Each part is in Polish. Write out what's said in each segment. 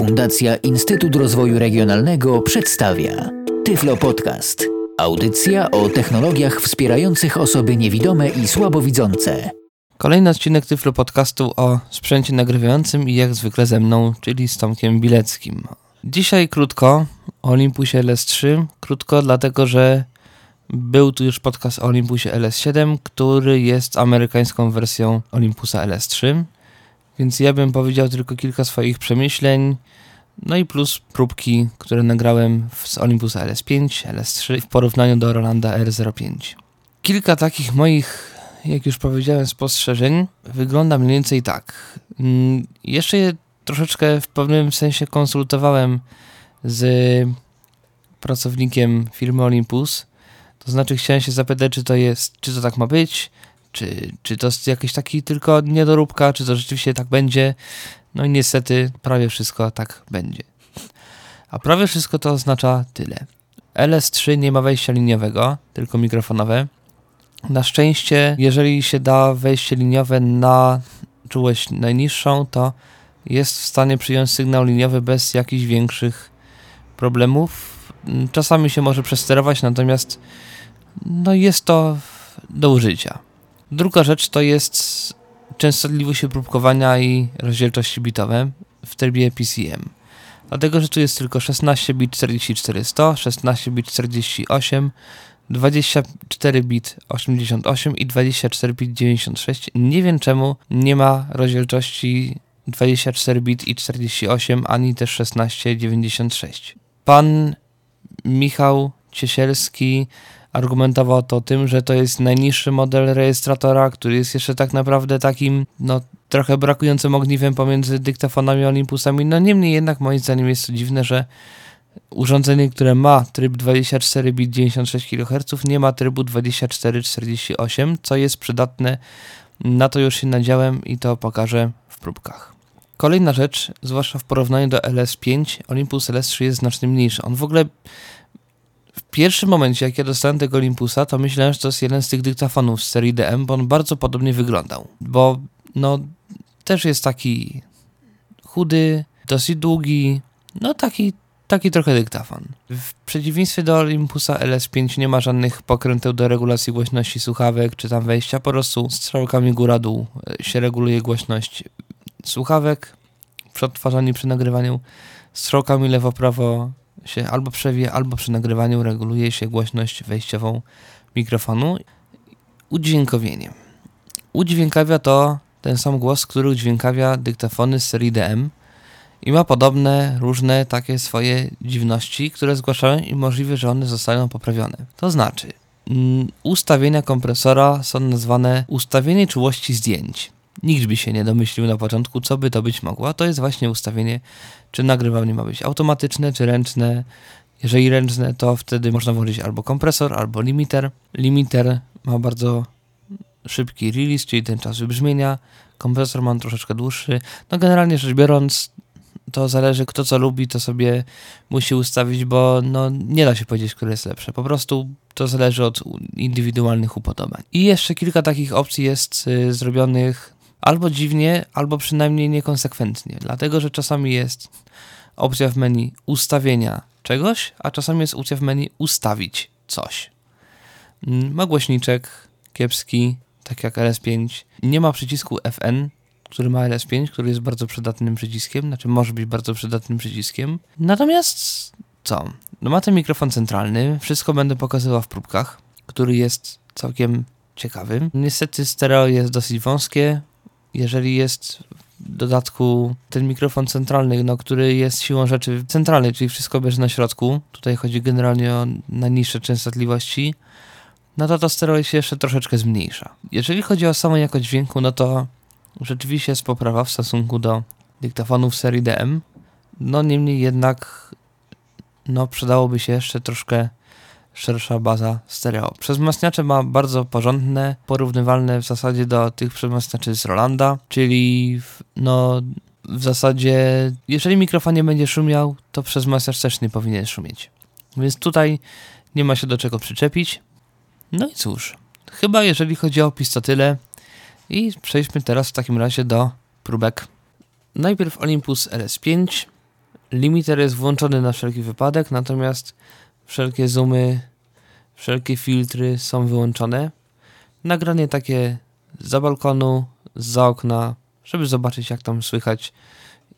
Fundacja Instytut Rozwoju Regionalnego przedstawia Tyflo Podcast. Audycja o technologiach wspierających osoby niewidome i słabowidzące. Kolejny odcinek Tyflo Podcastu o sprzęcie nagrywającym i jak zwykle ze mną, czyli z Tomkiem Bileckim. Dzisiaj krótko o Olympusie LS3. Krótko dlatego, że był tu już podcast o Olympusie LS7, który jest amerykańską wersją Olympusa LS3. Więc ja bym powiedział tylko kilka swoich przemyśleń, no i plus próbki, które nagrałem z Olympusa LS5, LS3 w porównaniu do Rolanda R05. Kilka takich moich, jak już powiedziałem, spostrzeżeń wygląda mniej więcej tak. Mm, jeszcze je troszeczkę w pewnym sensie konsultowałem z pracownikiem firmy Olympus. To znaczy chciałem się zapytać, czy to jest, czy to tak ma być, czy, czy to jest jakiś taki tylko niedoróbka, czy to rzeczywiście tak będzie. No i niestety prawie wszystko tak będzie. A prawie wszystko to oznacza tyle. LS3 nie ma wejścia liniowego, tylko mikrofonowe. Na szczęście, jeżeli się da wejście liniowe na czułość najniższą, to jest w stanie przyjąć sygnał liniowy bez jakichś większych problemów. Czasami się może przesterować, natomiast no jest to do użycia. Druga rzecz to jest częstotliwość próbkowania i rozdzielczości bitowe w trybie PCM. Dlatego, że tu jest tylko 16 bit 44100, 16 bit 48, 24 bit 88 i 24 bit 96. Nie wiem czemu nie ma rozdzielczości 24 bit i 48, ani też 1696. Pan Michał Ciesielski argumentował to tym, że to jest najniższy model rejestratora, który jest jeszcze tak naprawdę takim, no trochę brakującym ogniwem pomiędzy dyktafonami a Olympusami. No niemniej jednak moim zdaniem jest to dziwne, że urządzenie, które ma tryb 24 bit 96 kHz nie ma trybu 2448, co jest przydatne. Na to już się nadziałem i to pokażę w próbkach. Kolejna rzecz, zwłaszcza w porównaniu do LS5, Olympus LS3 jest znacznie mniejszy. On w ogóle w pierwszym momencie, jak ja dostałem tego Olympusa, to myślałem, że to jest jeden z tych dyktafonów z serii DM, bo on bardzo podobnie wyglądał. Bo no, też jest taki chudy, dosyć długi, no taki, taki trochę dyktafon. W przeciwieństwie do Olympusa LS5 nie ma żadnych pokręteł do regulacji głośności słuchawek, czy tam wejścia, po prostu strzałkami góra-dół e, się reguluje głośność słuchawek przy odtwarzaniu, przy nagrywaniu, strzałkami lewo-prawo się albo przewija, albo przy nagrywaniu reguluje się głośność wejściową mikrofonu. Udźwiękowienie. Udźwiękawia to ten sam głos, który udźwiękawia dyktafony z serii DM i ma podobne, różne takie swoje dziwności, które zgłaszają i możliwe, że one zostaną poprawione. To znaczy, mm, ustawienia kompresora są nazwane ustawienie czułości zdjęć. Nikt by się nie domyślił na początku, co by to być mogło. To jest właśnie ustawienie, czy nagrywanie ma być automatyczne, czy ręczne. Jeżeli ręczne, to wtedy można włożyć albo kompresor, albo limiter. Limiter ma bardzo szybki release, czyli ten czas wybrzmienia. Kompresor ma troszeczkę dłuższy. No generalnie rzecz biorąc, to zależy kto co lubi, to sobie musi ustawić, bo no, nie da się powiedzieć, które jest lepsze. Po prostu to zależy od indywidualnych upodobań. I jeszcze kilka takich opcji jest y, zrobionych albo dziwnie, albo przynajmniej niekonsekwentnie, dlatego że czasami jest opcja w menu ustawienia czegoś, a czasami jest opcja w menu ustawić coś. Mm, ma głośniczek kiepski, tak jak LS5. Nie ma przycisku FN, który ma LS5, który jest bardzo przydatnym przyciskiem, znaczy może być bardzo przydatnym przyciskiem. Natomiast co? No ma ten mikrofon centralny, wszystko będę pokazywał w próbkach, który jest całkiem ciekawy. Niestety stereo jest dosyć wąskie, jeżeli jest w dodatku ten mikrofon centralny, no, który jest siłą rzeczy centralny, czyli wszystko bierze na środku, tutaj chodzi generalnie o najniższe częstotliwości, no to to stereo się jeszcze troszeczkę zmniejsza. Jeżeli chodzi o samą jakość dźwięku, no to rzeczywiście jest poprawa w stosunku do dyktafonów serii DM, no niemniej jednak no przydałoby się jeszcze troszkę szersza baza stereo. Przezmacniacze ma bardzo porządne, porównywalne w zasadzie do tych przezmacniaczy z Rolanda, czyli no w zasadzie jeżeli mikrofon nie będzie szumiał, to przezmacniacz też nie powinien szumieć. Więc tutaj nie ma się do czego przyczepić. No i cóż, chyba jeżeli chodzi o opis to tyle i przejdźmy teraz w takim razie do próbek. Najpierw Olympus RS5 limiter jest włączony na wszelki wypadek, natomiast wszelkie zoomy, wszelkie filtry są wyłączone. Nagranie takie za balkonu, za okna, żeby zobaczyć jak tam słychać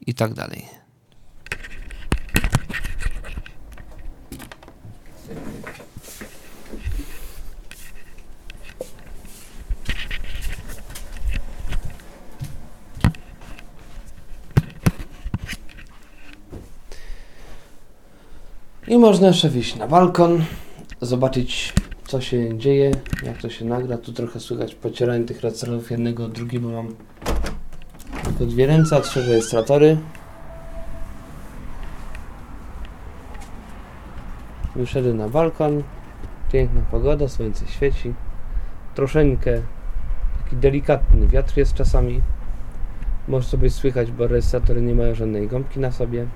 i tak dalej. I można jeszcze wyjść na balkon, zobaczyć co się dzieje, jak to się nagra. Tu trochę słychać pocieranie tych rejestratorów jednego od drugiego, bo mam tylko dwie ręce, a trzy rejestratory. Wyszedłem na balkon, piękna pogoda, słońce świeci. Troszeczkę taki delikatny wiatr jest czasami. Może sobie słychać, bo rejestratory nie mają żadnej gąbki na sobie.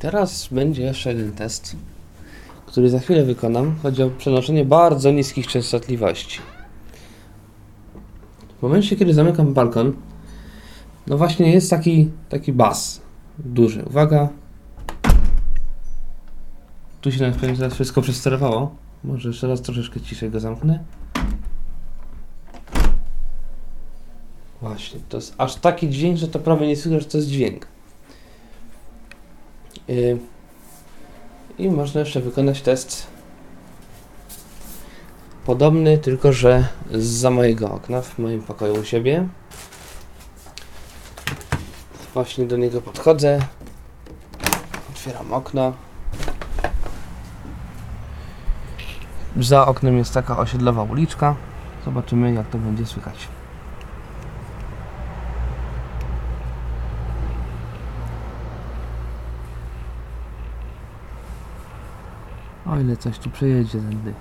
Teraz będzie jeszcze jeden test, który za chwilę wykonam. Chodzi o przenoszenie bardzo niskich częstotliwości. W momencie, kiedy zamykam balkon, no właśnie jest taki, taki bas duży. Uwaga. Tu się nawet pewnie teraz wszystko przesterowało. Może jeszcze raz troszeczkę ciszej go zamknę. Właśnie, to jest aż taki dźwięk, że to prawie nie słychać, że to jest dźwięk. Yy, I można jeszcze wykonać test podobny, tylko że za mojego okna, w moim pokoju u siebie. Właśnie do niego podchodzę. Otwieram okno. Za oknem jest taka osiedlowa uliczka. Zobaczymy jak to będzie słychać. O ile coś tu przejedzie tędy.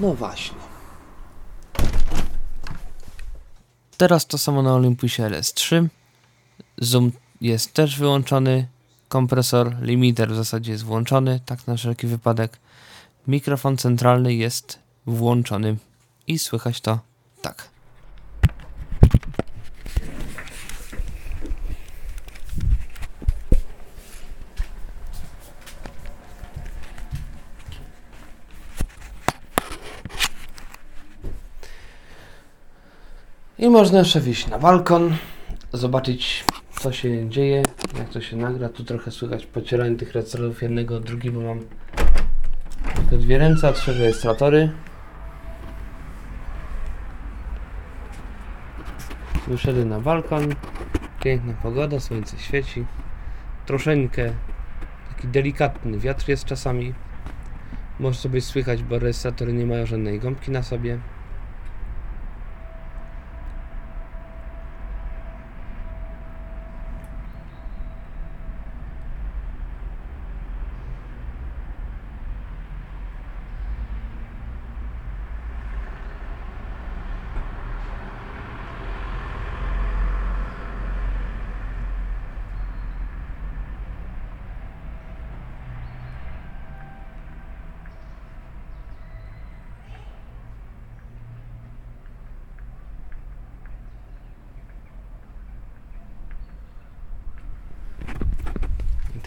No właśnie. Teraz to samo na Olympusie LS3. Zoom jest też wyłączony. Kompresor, limiter w zasadzie jest włączony, tak na wszelki wypadek. Mikrofon centralny jest włączony i słychać to tak. Można jeszcze wyjść na balkon, zobaczyć co się dzieje, jak to się nagra. Tu trochę słychać pocieranie tych rejestratorów jednego drugiego, bo mam tylko dwie ręce, a trzy rejestratory. Wyszedłem na balkon, piękna pogoda, słońce świeci. Troszeczkę taki delikatny wiatr jest czasami. Może sobie słychać, bo rejestratory nie mają żadnej gąbki na sobie.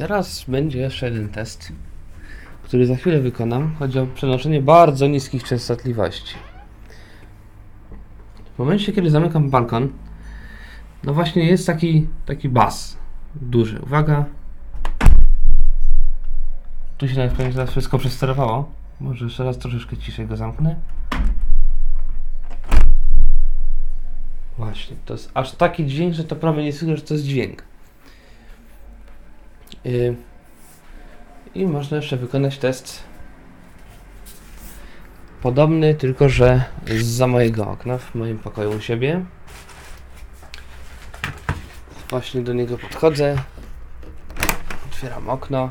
Teraz będzie jeszcze jeden test, który za chwilę wykonam. Chodzi o przenoszenie bardzo niskich częstotliwości. W momencie, kiedy zamykam balkon, no właśnie jest taki, taki bas duży. Uwaga. Tu się nawet pewnie wszystko przesterowało. Może jeszcze raz troszeczkę ciszej go zamknę. Właśnie, to jest aż taki dźwięk, że to prawie nie słychać, że to jest dźwięk. Yy. I można jeszcze wykonać test podobny, tylko że za mojego okna w moim pokoju u siebie. Właśnie do niego podchodzę. Otwieram okno.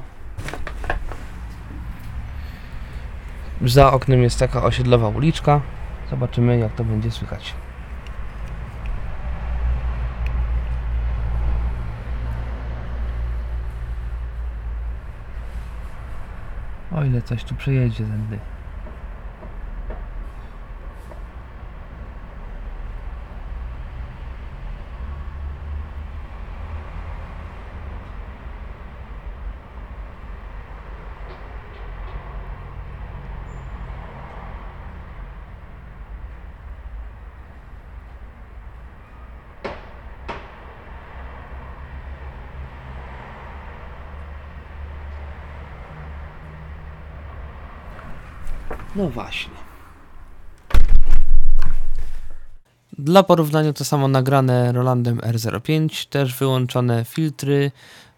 Za oknem jest taka osiedlowa uliczka. Zobaczymy jak to będzie słychać. O ile coś tu przejedzie tędy. No właśnie. Dla porównania to samo nagrane Rolandem R05, też wyłączone filtry,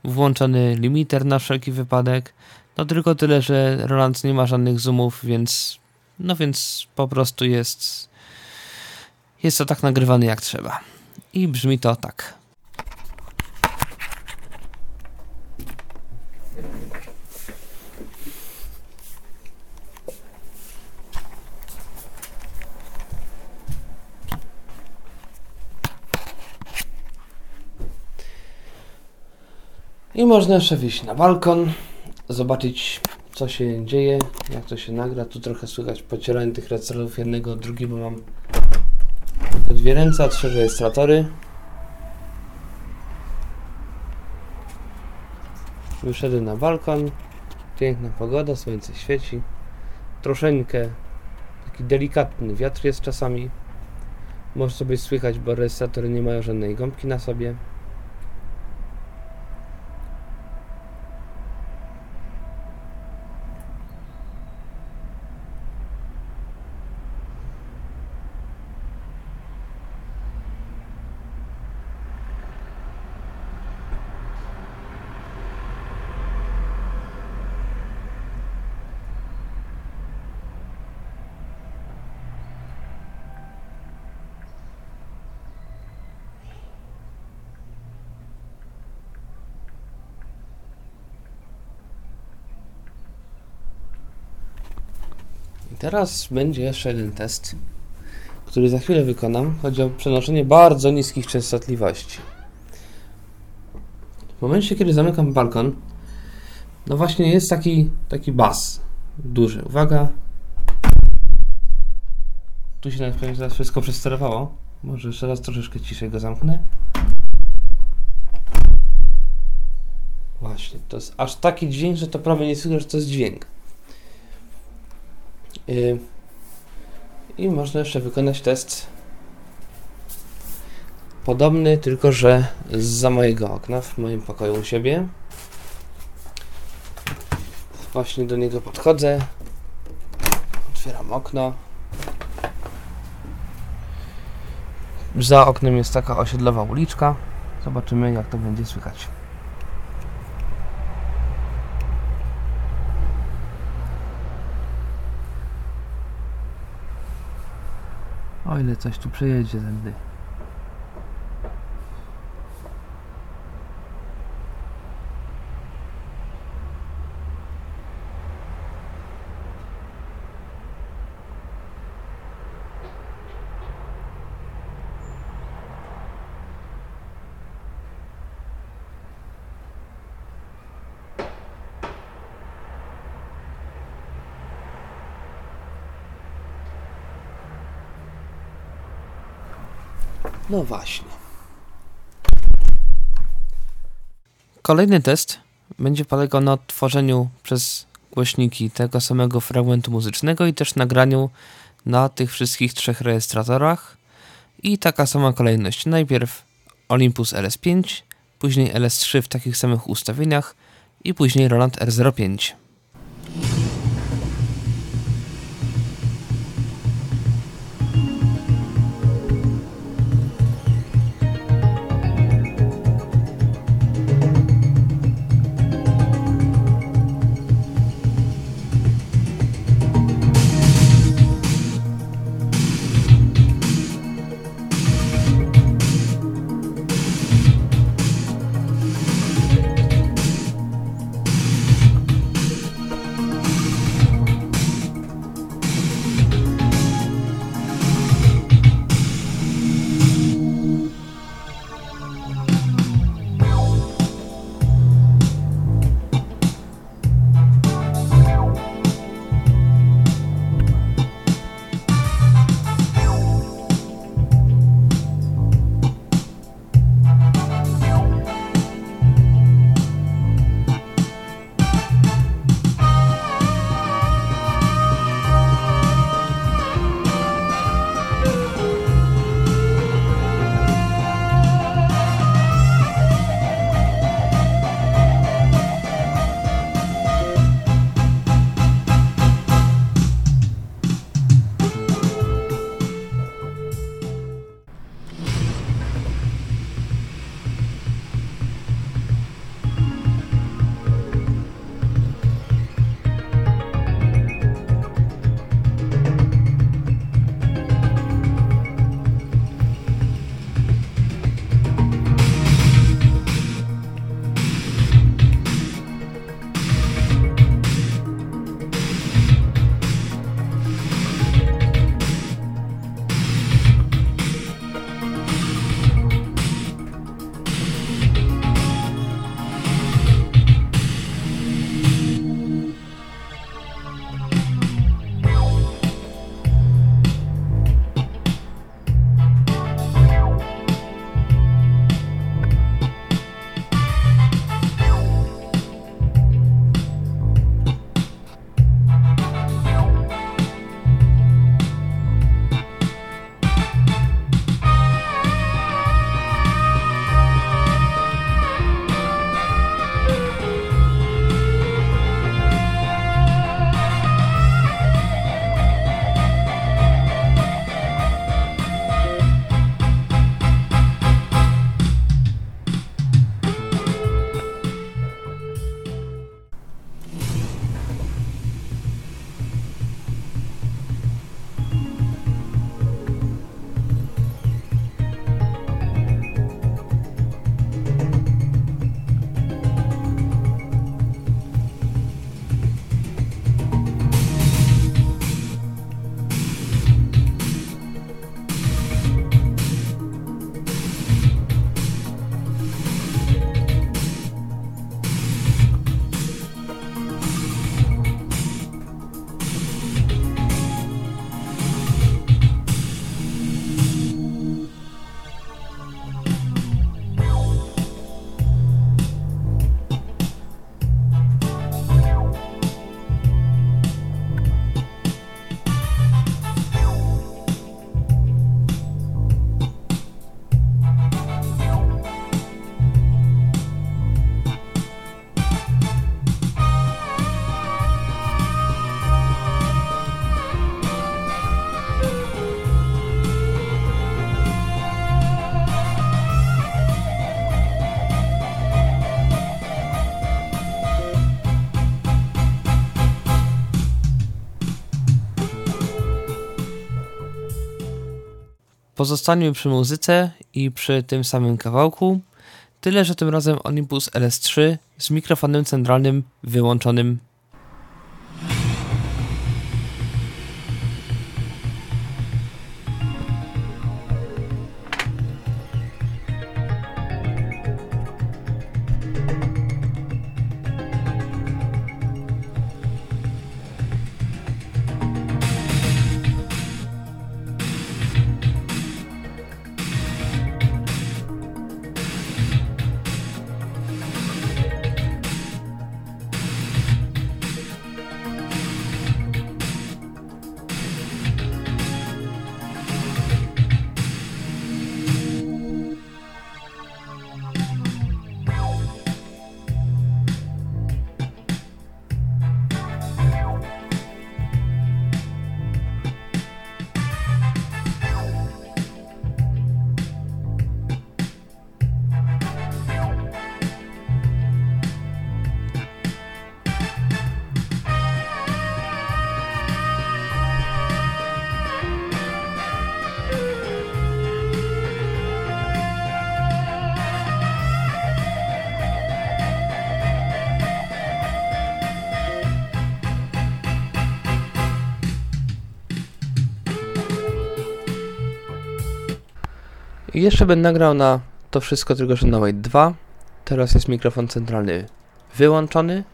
włączony limiter na wszelki wypadek. No tylko tyle, że Roland nie ma żadnych zoomów, więc no więc po prostu jest jest to tak nagrywany jak trzeba. I brzmi to tak. I można jeszcze wyjść na balkon, zobaczyć co się dzieje, jak to się nagra. Tu trochę słychać pocieranie tych rejestratorów jednego, drugiego, bo mam dwie ręce, a trzy rejestratory. Wyszedłem na balkon, piękna pogoda, słońce świeci. Troszeczkę taki delikatny wiatr jest czasami. Może sobie słychać, bo rejestratory nie mają żadnej gąbki na sobie. Teraz będzie jeszcze jeden test, który za chwilę wykonam. Chodzi o przenoszenie bardzo niskich częstotliwości. W momencie, kiedy zamykam balkon, no właśnie jest taki, taki bas duży. Uwaga. Tu się nawet teraz wszystko przesterowało. Może jeszcze raz troszeczkę ciszej go zamknę. Właśnie, to jest aż taki dźwięk, że to prawie nie słychać, że to jest dźwięk. Yy. I można jeszcze wykonać test podobny, tylko że za mojego okna w moim pokoju u siebie. Właśnie do niego podchodzę. Otwieram okno. Za oknem jest taka osiedlowa uliczka. Zobaczymy jak to będzie słychać. O ile coś tu przejedzie tędy. No właśnie. Kolejny test będzie polegał na tworzeniu przez głośniki tego samego fragmentu muzycznego i też nagraniu na tych wszystkich trzech rejestratorach I taka sama kolejność. Najpierw Olympus LS5, później LS3 w takich samych ustawieniach i później Roland R05. Pozostańmy przy muzyce i przy tym samym kawałku. Tyle, że tym razem Olympus LS3 z mikrofonem centralnym wyłączonym Jeszcze będę nagrał na to wszystko, tylko że White 2. Teraz jest mikrofon centralny wyłączony.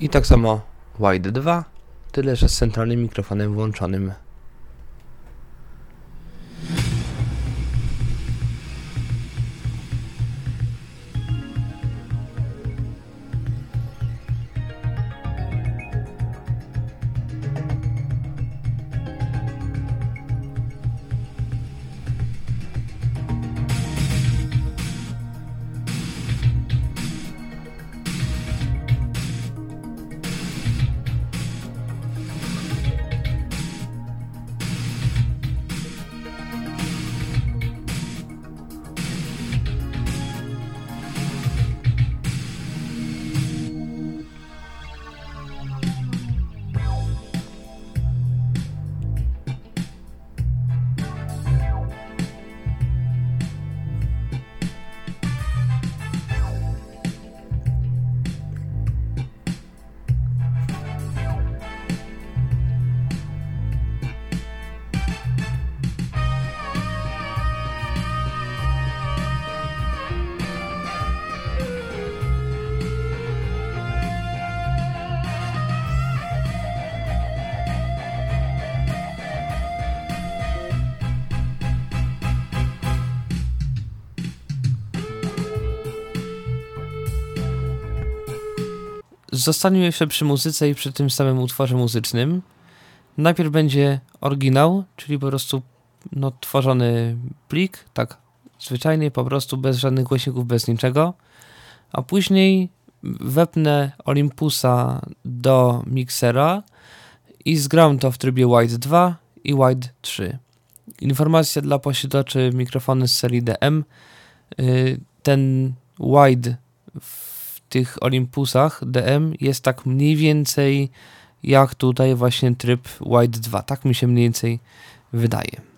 I tak samo Wide 2, tyle że z centralnym mikrofonem włączonym. Zostaniemy jeszcze przy muzyce i przy tym samym utworze muzycznym. Najpierw będzie oryginał, czyli po prostu no, tworzony plik, tak zwyczajnie, po prostu bez żadnych głośników, bez niczego. A później wepnę Olympusa do miksera i zgram to w trybie Wide 2 i Wide 3. Informacja dla posiadaczy mikrofony z serii DM. Y, ten Wide w tych Olympusach DM jest tak mniej więcej jak tutaj właśnie tryb Wide 2. Tak mi się mniej więcej wydaje.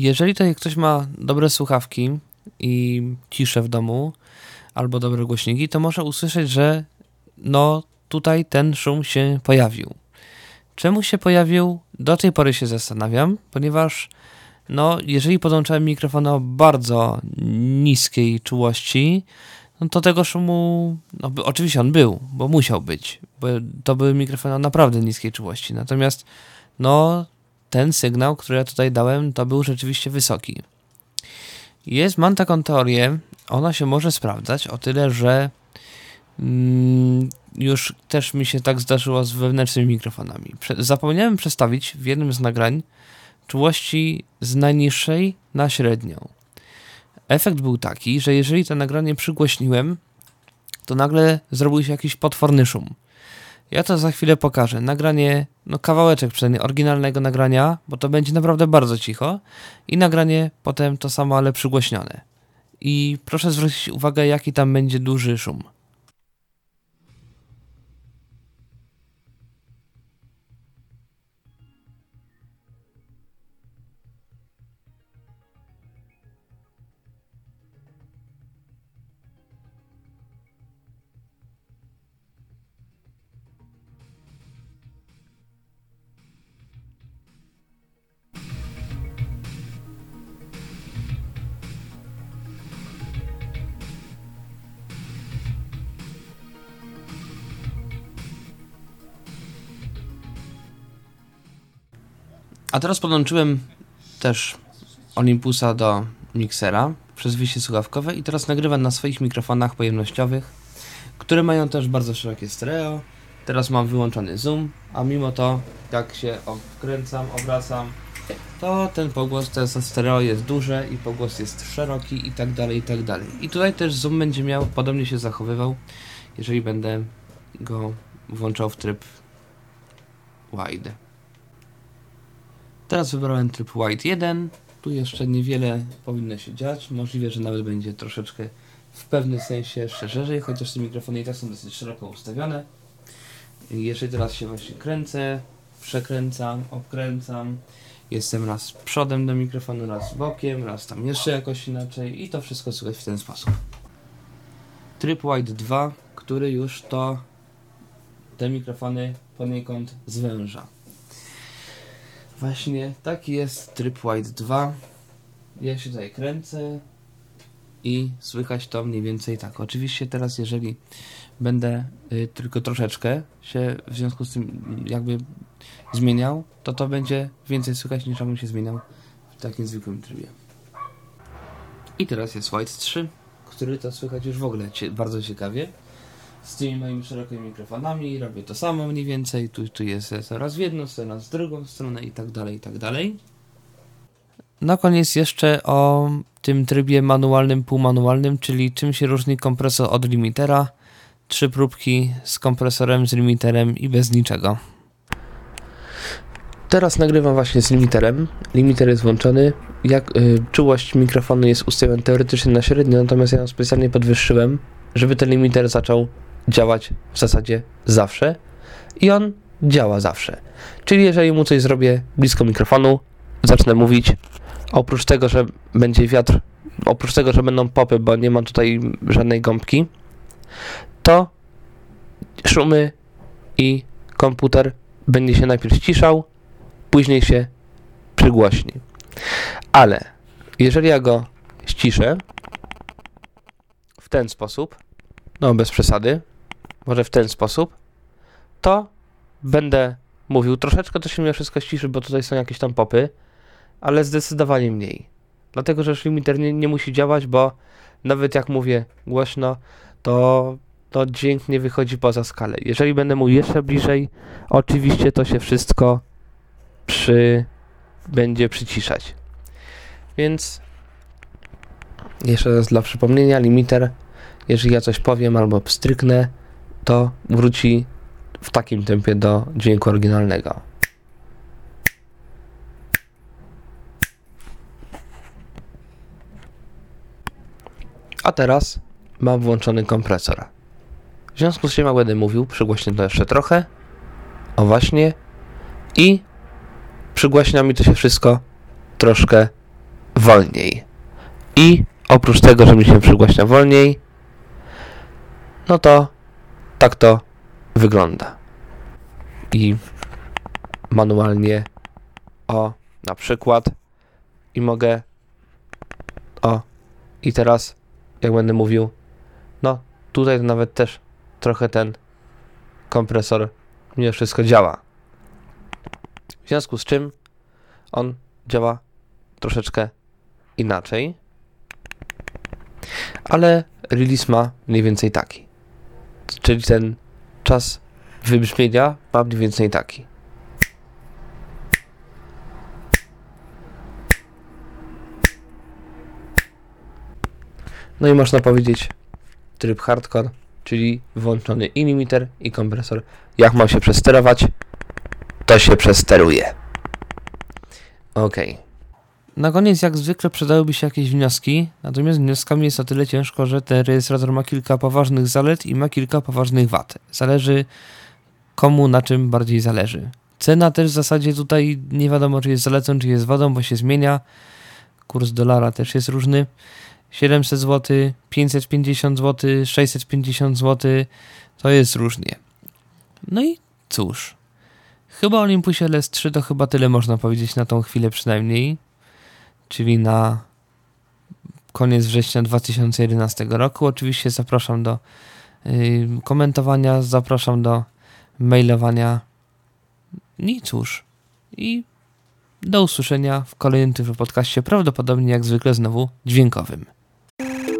Jeżeli tutaj ktoś ma dobre słuchawki i ciszę w domu, albo dobre głośniki, to może usłyszeć, że no tutaj ten szum się pojawił. Czemu się pojawił? Do tej pory się zastanawiam, ponieważ no, jeżeli podłączałem mikrofon o bardzo niskiej czułości, no to tego szumu, no, oczywiście on był, bo musiał być, bo to były mikrofony o naprawdę niskiej czułości. Natomiast, no, ten sygnał, który ja tutaj dałem, to był rzeczywiście wysoki. Jest, mam taką teorię, ona się może sprawdzać o tyle, że mm, już też mi się tak zdarzyło z wewnętrznymi mikrofonami. Prze zapomniałem przestawić w jednym z nagrań czułości z najniższej na średnią. Efekt był taki, że jeżeli to nagranie przygłośniłem, to nagle zrobił się jakiś potworny szum. Ja to za chwilę pokażę. Nagranie, no kawałeczek przynajmniej oryginalnego nagrania, bo to będzie naprawdę bardzo cicho i nagranie potem to samo, ale przygłośnione. I proszę zwrócić uwagę, jaki tam będzie duży szum. A teraz podłączyłem też Olympusa do miksera przez wyjście słuchawkowe i teraz nagrywam na swoich mikrofonach pojemnościowych, które mają też bardzo szerokie stereo. Teraz mam wyłączony zoom, a mimo to jak się okręcam, obracam, to ten pogłos, ten stereo jest duże i pogłos jest szeroki i tak dalej, i tak dalej. I tutaj też zoom będzie miał, podobnie się zachowywał, jeżeli będę go włączał w tryb wide. Teraz wybrałem tryb White 1. Tu jeszcze niewiele powinno się dziać. Możliwe, że nawet będzie troszeczkę w pewnym sensie szerzej, chociaż te mikrofony i tak są dosyć szeroko ustawione. Jeżeli teraz się właśnie kręcę, przekręcam, obkręcam, jestem raz przodem do mikrofonu, raz bokiem, raz tam jeszcze jakoś inaczej i to wszystko słychać w ten sposób. Tryb White 2, który już to te mikrofony poniekąd zwęża. Właśnie taki jest tryb White 2. Ja się tutaj kręcę i słychać to mniej więcej tak. Oczywiście teraz jeżeli będę y, tylko troszeczkę się w związku z tym jakby zmieniał, to to będzie więcej słychać niż jakbym się zmieniał w takim zwykłym trybie. I teraz jest White 3, który to słychać już w ogóle bardzo ciekawie z tymi moimi szerokimi mikrofonami, robię to samo mniej więcej, tu, tu jest raz w jedną stronę, z drugą stronę i tak dalej, i tak dalej. Na koniec jeszcze o tym trybie manualnym, półmanualnym, czyli czym się różni kompresor od limitera. Trzy próbki z kompresorem, z limiterem i bez niczego. Teraz nagrywam właśnie z limiterem. Limiter jest włączony. Jak y, czułość mikrofonu jest ustawiona teoretycznie na średnio, natomiast ja ją specjalnie podwyższyłem, żeby ten limiter zaczął działać w zasadzie zawsze i on działa zawsze. Czyli jeżeli mu coś zrobię blisko mikrofonu, zacznę mówić, oprócz tego, że będzie wiatr, oprócz tego, że będą popy, bo nie ma tutaj żadnej gąbki, to szumy i komputer będzie się najpierw ściszał, później się przygłośni. Ale jeżeli ja go ściszę w ten sposób, no bez przesady, może w ten sposób, to będę mówił troszeczkę, to się mnie wszystko ściszy, bo tutaj są jakieś tam popy, ale zdecydowanie mniej. Dlatego, że limiter nie, nie musi działać, bo nawet jak mówię głośno, to, to dźwięk nie wychodzi poza skalę. Jeżeli będę mówił jeszcze bliżej, oczywiście to się wszystko przy, będzie przyciszać. Więc jeszcze raz dla przypomnienia, limiter, jeżeli ja coś powiem albo pstryknę, to wróci w takim tempie do dźwięku oryginalnego. A teraz mam włączony kompresor. W związku z czym będę mówił, przygłośnię to jeszcze trochę. O właśnie. I przygłaśnia mi to się wszystko troszkę wolniej. I oprócz tego, że mi się przygłaśnia wolniej, no to tak to wygląda. I manualnie o na przykład i mogę o i teraz jak będę mówił no tutaj nawet też trochę ten kompresor mimo wszystko działa w związku z czym on działa troszeczkę inaczej ale release ma mniej więcej taki czyli ten czas wybrzmienia ma mniej więcej taki No i można powiedzieć tryb hardcore, czyli włączony i limiter i kompresor. Jak mam się przesterować, to się przesteruje. Ok. Na koniec, jak zwykle, przydałyby się jakieś wnioski, natomiast wnioskami jest o tyle ciężko, że ten rejestrator ma kilka poważnych zalet i ma kilka poważnych wad. Zależy komu na czym bardziej zależy. Cena też w zasadzie tutaj nie wiadomo, czy jest zaletą, czy jest wadą, bo się zmienia. Kurs dolara też jest różny. 700 zł, 550 zł, 650 zł, to jest różnie. No i cóż, chyba Olympusie LS3 to chyba tyle można powiedzieć na tą chwilę przynajmniej, czyli na koniec września 2011 roku. Oczywiście zapraszam do yy, komentowania, zapraszam do mailowania. I cóż, i do usłyszenia w kolejnym Tyflo Podcaście, prawdopodobnie jak zwykle znowu dźwiękowym.